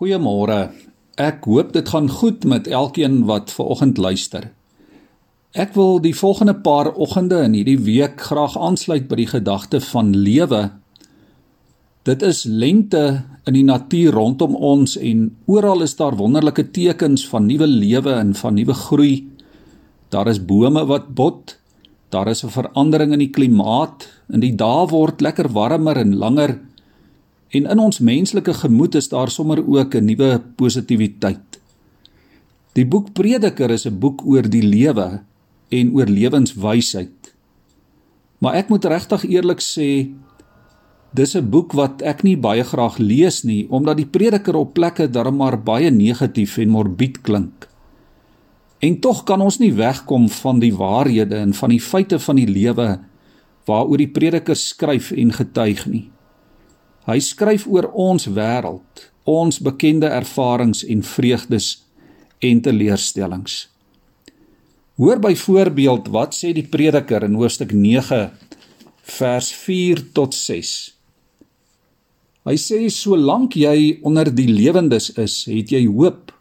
Goeiemôre. Ek hoop dit gaan goed met elkeen wat ver oggend luister. Ek wil die volgende paar oggende in hierdie week graag aansluit by die gedagte van lewe. Dit is lente in die natuur rondom ons en oral is daar wonderlike tekens van nuwe lewe en van nuwe groei. Daar is bome wat bot. Daar is 'n verandering in die klimaat en die dae word lekker warmer en langer. En in ons menslike gemoed is daar sommer ook 'n nuwe positiwiteit. Die boek Prediker is 'n boek oor die lewe en oor lewenswysheid. Maar ek moet regtig eerlik sê dis 'n boek wat ek nie baie graag lees nie omdat die prediker op plekke darem maar baie negatief en morbied klink. En tog kan ons nie wegkom van die waarhede en van die feite van die lewe waaroor die prediker skryf en getuig nie. Hy skryf oor ons wêreld, ons bekende ervarings en vreugdes en teleurstellings. Hoor byvoorbeeld wat sê die Prediker in hoofstuk 9 vers 4 tot 6. Hy sê solank jy onder die lewendes is, het jy hoop.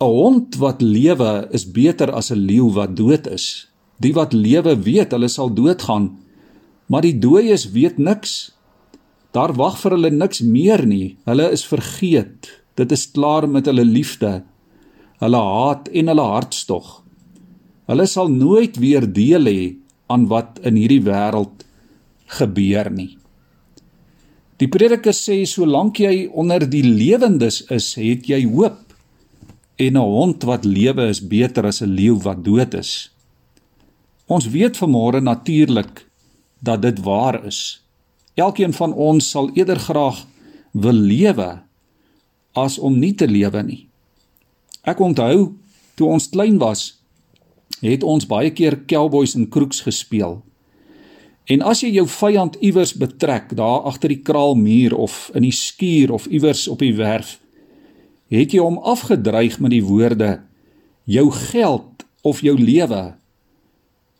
'n Hond wat lewe is beter as 'n leeu wat dood is. Die wat lewe weet hulle sal doodgaan, maar die dooies weet niks. Daar wag vir hulle niks meer nie. Hulle is vergeet. Dit is klaar met hulle liefde, hulle haat en hulle hartstog. Hulle sal nooit weer deel hê aan wat in hierdie wêreld gebeur nie. Die prediker sê solank jy onder die lewendes is, het jy hoop. En 'n hond wat lewe is beter as 'n leeu wat dood is. Ons weet vanmôre natuurlik dat dit waar is. Elkeen van ons sal eerder graag wil lewe as om nie te lewe nie. Ek onthou toe ons klein was, het ons baie keer cowboys en kroeks gespeel. En as jy jou vyand iewers betrek, daar agter die kraalmuur of in die skuur of iewers op die werf, het jy hom afgedreig met die woorde: "Jou geld of jou lewe."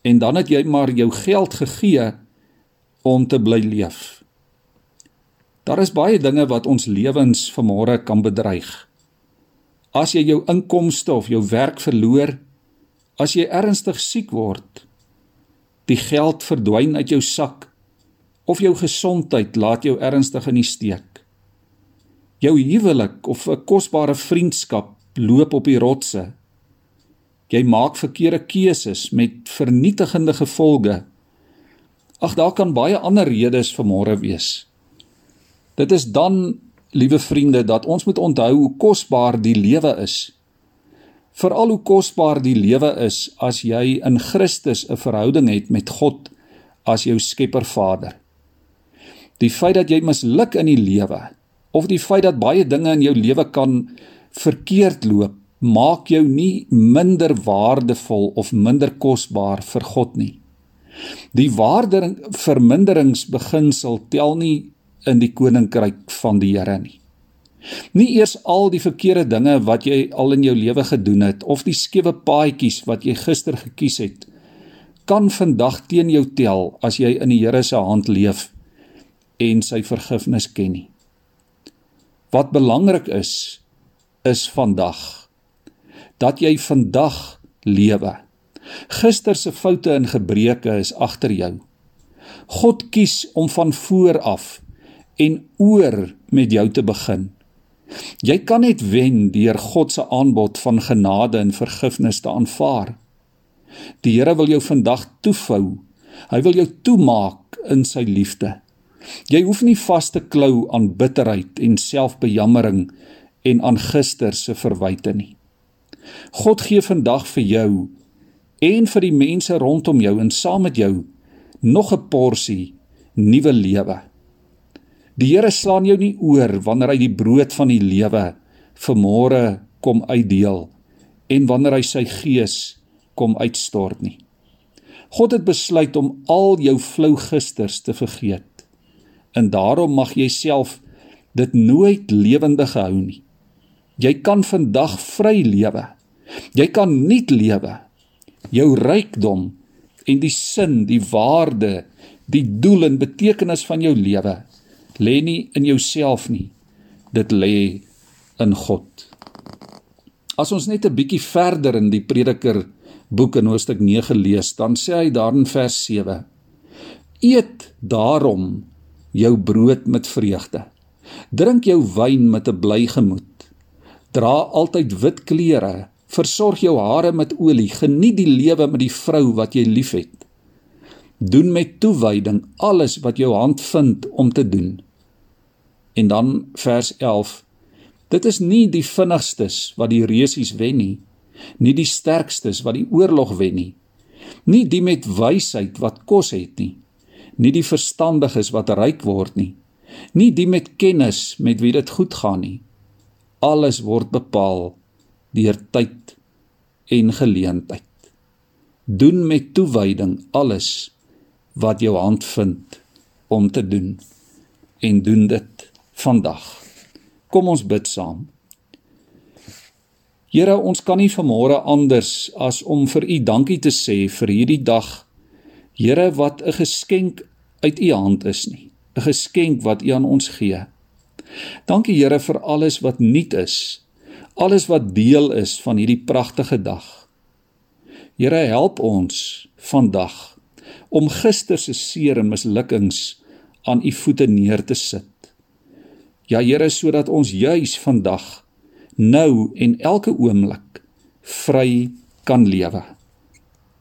En dan het jy maar jou geld gegee om te bly leef. Daar is baie dinge wat ons lewens vanmôre kan bedreig. As jy jou inkomste of jou werk verloor, as jy ernstig siek word, die geld verdwyn uit jou sak of jou gesondheid laat jou ernstig in die steek. Jou huwelik of 'n kosbare vriendskap loop op die rotse. Jy maak verkeerde keuses met vernietigende gevolge Ag daar kan baie ander redes vir môre wees. Dit is dan, liewe vriende, dat ons moet onthou hoe kosbaar die lewe is. Veral hoe kosbaar die lewe is as jy in Christus 'n verhouding het met God as jou Skepper Vader. Die feit dat jy misluk in die lewe of die feit dat baie dinge in jou lewe kan verkeerd loop, maak jou nie minder waardevol of minder kosbaar vir God nie. Die waardering verminderingsbeginsel tel nie in die koninkryk van die Here nie. Nie eers al die verkeerde dinge wat jy al in jou lewe gedoen het of die skewe paadjies wat jy gister gekies het, kan vandag teen jou tel as jy in die Here se hand leef en sy vergifnis ken nie. Wat belangrik is is vandag dat jy vandag lewe Gister se foute en gebreke is agter jou. God kies om van voor af en oor met jou te begin. Jy kan net wen deur God se aanbod van genade en vergifnis te aanvaar. Die Here wil jou vandag toefou. Hy wil jou toemaak in sy liefde. Jy hoef nie vas te klou aan bitterheid en selfbejammering en aan gister se verwyte nie. God gee vandag vir jou en vir die mense rondom jou en saam met jou nog 'n porsie nuwe lewe. Die Here slaan jou nie oor wanneer hy die brood van die lewe vir môre kom uitdeel en wanneer hy sy gees kom uitstort nie. God het besluit om al jou flou gisters te vergeet. En daarom mag jy self dit nooit lewendig hou nie. Jy kan vandag vry lewe. Jy kan nuut lewe jou rykdom en die sin, die waarde, die doel en betekenis van jou lewe lê nie in jouself nie. Dit lê in God. As ons net 'n bietjie verder in die Prediker boek in hoofstuk 9 lees, dan sê hy daar in vers 7: Eet daarom jou brood met vreugde. Drink jou wyn met 'n bly gemoed. Dra altyd wit klere, versorg jou hare met olie, geniet die lewe met die vrou wat jy liefhet. Doen met toewyding alles wat jou hand vind om te doen. En dan vers 11. Dit is nie die vinnigstes wat die reusies wen nie, nie die sterkstes wat die oorlog wen nie, nie die met wysheid wat kos het nie, nie die verstandiges wat ryk word nie, nie die met kennis met wie dit goed gaan nie. Alles word bepaal deur tyd en geleentheid. Doen met toewyding alles wat jou hand vind om te doen en doen dit vandag. Kom ons bid saam. Here, ons kan nie vanmôre anders as om vir U dankie te sê vir hierdie dag. Here, wat 'n geskenk uit U hand is nie. 'n Geskenk wat U aan ons gee. Dankie Here vir alles wat nuut is. Alles wat deel is van hierdie pragtige dag. Here, help ons vandag om gister se seer en mislukkings aan U voete neer te sit. Ja Here, sodat ons juis vandag nou en elke oomblik vry kan lewe.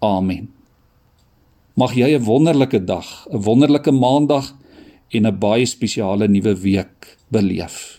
Amen. Mag jy 'n wonderlike dag, 'n wonderlike maandag en 'n baie spesiale nuwe week beleef.